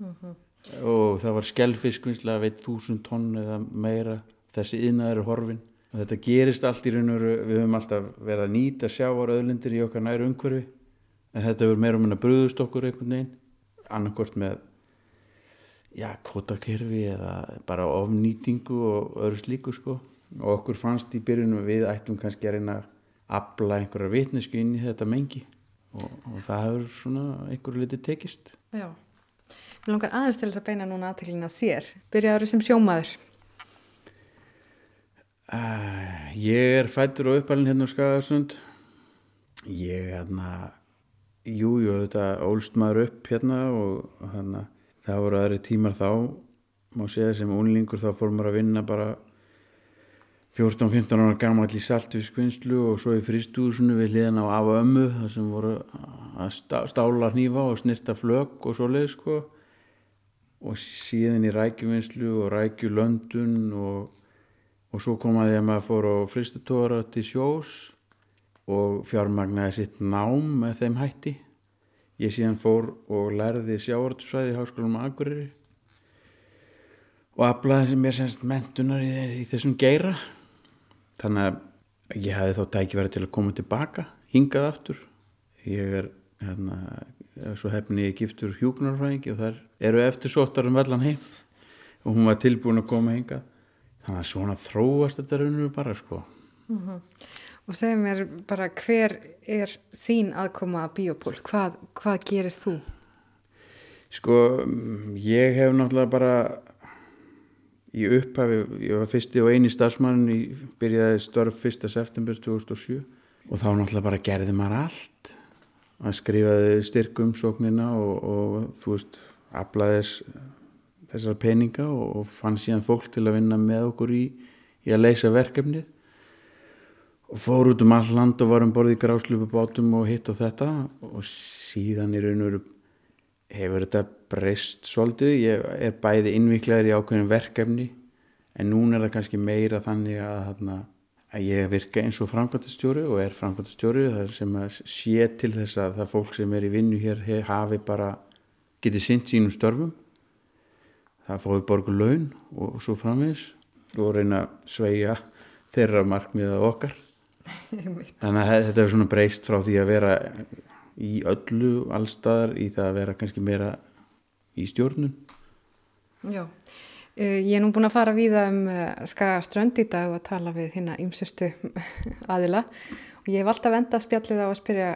Uh -huh. og það var skellfiskvinsla veit þúsund tonn eða meira. Þessi yðnaður horfin og þetta gerist allt í raun og veru við höfum alltaf verið að nýta sjávar öðlindir í okkar næru umhverfi. En þetta verður meira um að bröðust okkur einhvern veginn. Annarkort með já, kvotakerfi eða bara ofnýtingu og öðru slíku sko. Og okkur fannst í byrjunum við ættum kannski að reyna að abla einhverja vitnesku inn í þetta mengi og, og það hefur svona einhverju litið tekist. Já, mér langar aðeins til þess að beina núna aðteklina þér. Byrjaður sem sjómaður? Uh, Ég er fættur og uppalinn hérna á Skagarsund. Ég hérna jújú, jú, þetta ólst maður upp hérna og hérna það voru aðri tímar þá. Má segja sem unlingur þá fór maður að vinna bara 14-15 ára gammal í saltvískvinnslu og svo í fristúsunu við hliðan á af ömmu þar sem voru að stála hnífa og snirta flög og svo leið sko. Og síðan í rækjuvinnslu og rækjulöndun og, og svo komaði að maður fór á fristutóra til sjós og fjármagnaði sitt nám með þeim hætti. Ég síðan fór og lærði sjávartusvæði í Háskólum Akureyri og aflaði sem er semst mentunar í, í þessum geira þannig að ég hafi þá tækifæri til að koma tilbaka hingað aftur. Ég er hérna, svo hefni ég giftur hjúknarfræðingi og þar eru eftir sóttar um vallan heim. Og hún var tilbúin að koma hingað. Þannig að svona þróast þetta rauninu bara sko. Mm -hmm. og segja mér bara hver er þín aðkoma að biopól hvað, hvað gerir þú? Sko ég hef náttúrulega bara í upphafi, ég var fyrsti og eini starfsmann í byrjaði störf 1. september 2007 og þá náttúrulega bara gerði maður allt að skrifaði styrkumsóknina og, og þú veist, aflaðis þessar peninga og, og fann síðan fólk til að vinna með okkur í, í að leysa verkefnið og fór út um all land og var um borði í gráslupubátum og hitt og þetta og síðan í raun og veru hefur þetta breyst svolítið, ég er bæði innviklaður í ákveðin verkefni en núna er það kannski meira þannig að, að ég virka eins og framkvæmtastjóri og er framkvæmtastjóri sem sé til þess að það fólk sem er í vinnu hér hafi bara getið sint sínum störfum. Það fóði borgu laun og svo framvegs og reyna að sveia þeirra markmiða okkar. Þannig að þetta er svona breyst frá því að vera í öllu allstaðar í það að vera kannski meira í stjórnun. Já, eh, ég er nú búin að fara víða um eh, Skagaströnd í dag og tala við hérna ymsustu aðila. Og ég hef alltaf enda spjallið á að spyrja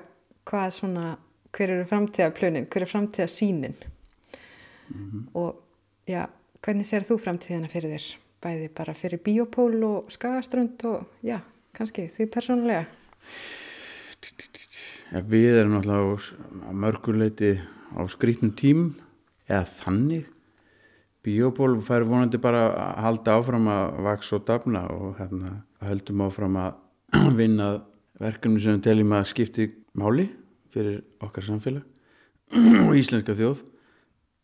hvað er svona, hver eru framtíðaplunin, hver er framtíðasínin mm -hmm. og já, hvernig ser þú framtíðana fyrir þér? Bæði bara fyrir biopól og Skagaströnd og já, kannski því persónulega? Ja, við erum náttúrulega á mörguleiti á skrítnum tím eða þannig. Bíóból fær vonandi bara að halda áfram að vaks og dafna og hérna höldum áfram að vinna verkefni sem teljum að skipti máli fyrir okkar samfélag og íslenska þjóð.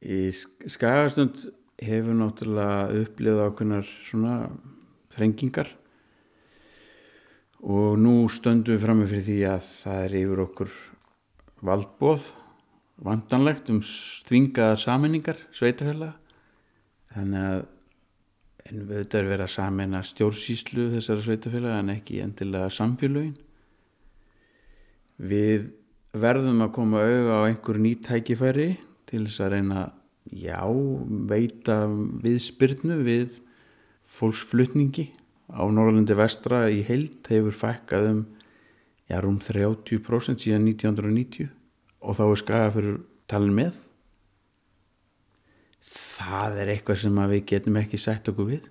Í Skagastund hefur náttúrulega upplifað ákveðnar svona þrengingar og nú stöndum við fram með fyrir því að það er yfir okkur valdbóð vandanlegt um stvingaðar saminningar sveitafélag þannig að en auðvitað er verið að samina stjórnsýslu þessara sveitafélag en ekki endilega samfélögin. Við verðum að koma auða á einhver nýttækifæri til þess að reyna já, veita viðspyrnu við fólksflutningi á Norrlandi vestra í heilt hefur fækkað um já, rúm 30% síðan 1990 og þá er skaga fyrir talin með. Það er eitthvað sem við getum ekki sagt okkur við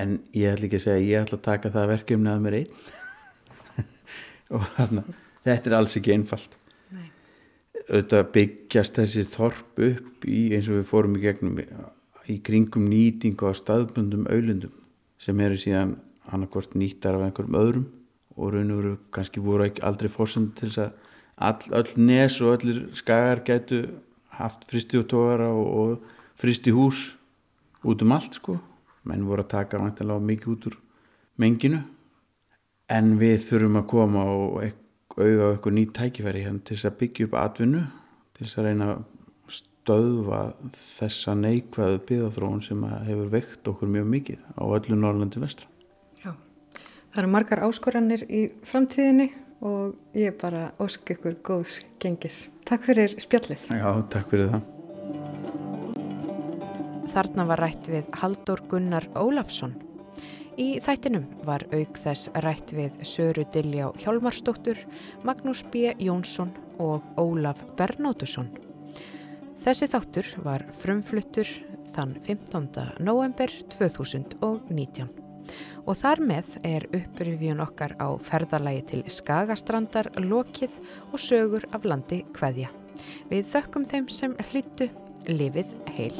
en ég ætla ekki að segja ég ætla að taka það verkefni að mér einn. Og þarna þetta er alls ekki einfalt. Nei. auðvitað byggjast þessi þorp upp í eins og við fórum í gegnum í kringum nýtingu á staðbundum auðlundum sem eru síðan annarkvort nýttar af einhverjum öðrum og raun og veru kannski voru aldrei fórsend til þess að all, öll nes og öllir skagar gætu haft fristi og og, og fristi hús út um allt sko. Menn voru að taka vantilega mikið út úr menginu. En við þurfum að koma og auða eitthvað nýtt tækifæri hérna til þess að byggja upp atvinnu til þess að reyna að stöðva þessa neikvæðu byggðarþróun sem hefur veikt okkur mjög mikið á öllu Norrlandi vestra. Já, það eru margar áskoranir í framtíðinni og ég bara ósk ykkur góðs gengis. Takk fyrir spjallið. Já, takk fyrir það. Þarna var rætt við Haldur Gunnar Ólafsson. Í þættinum var auk þess rætt við Söru Diljá Hjálmarsdóttur, Magnús B. Jónsson og Ólaf Bernótusson. Þessi þáttur var frumfluttur þann 15. november 2019 og þar með er upprifjun okkar á ferðalagi til Skagastrandar, Lokið og sögur af landi Kveðja. Við þökkum þeim sem hlýttu lifið heil.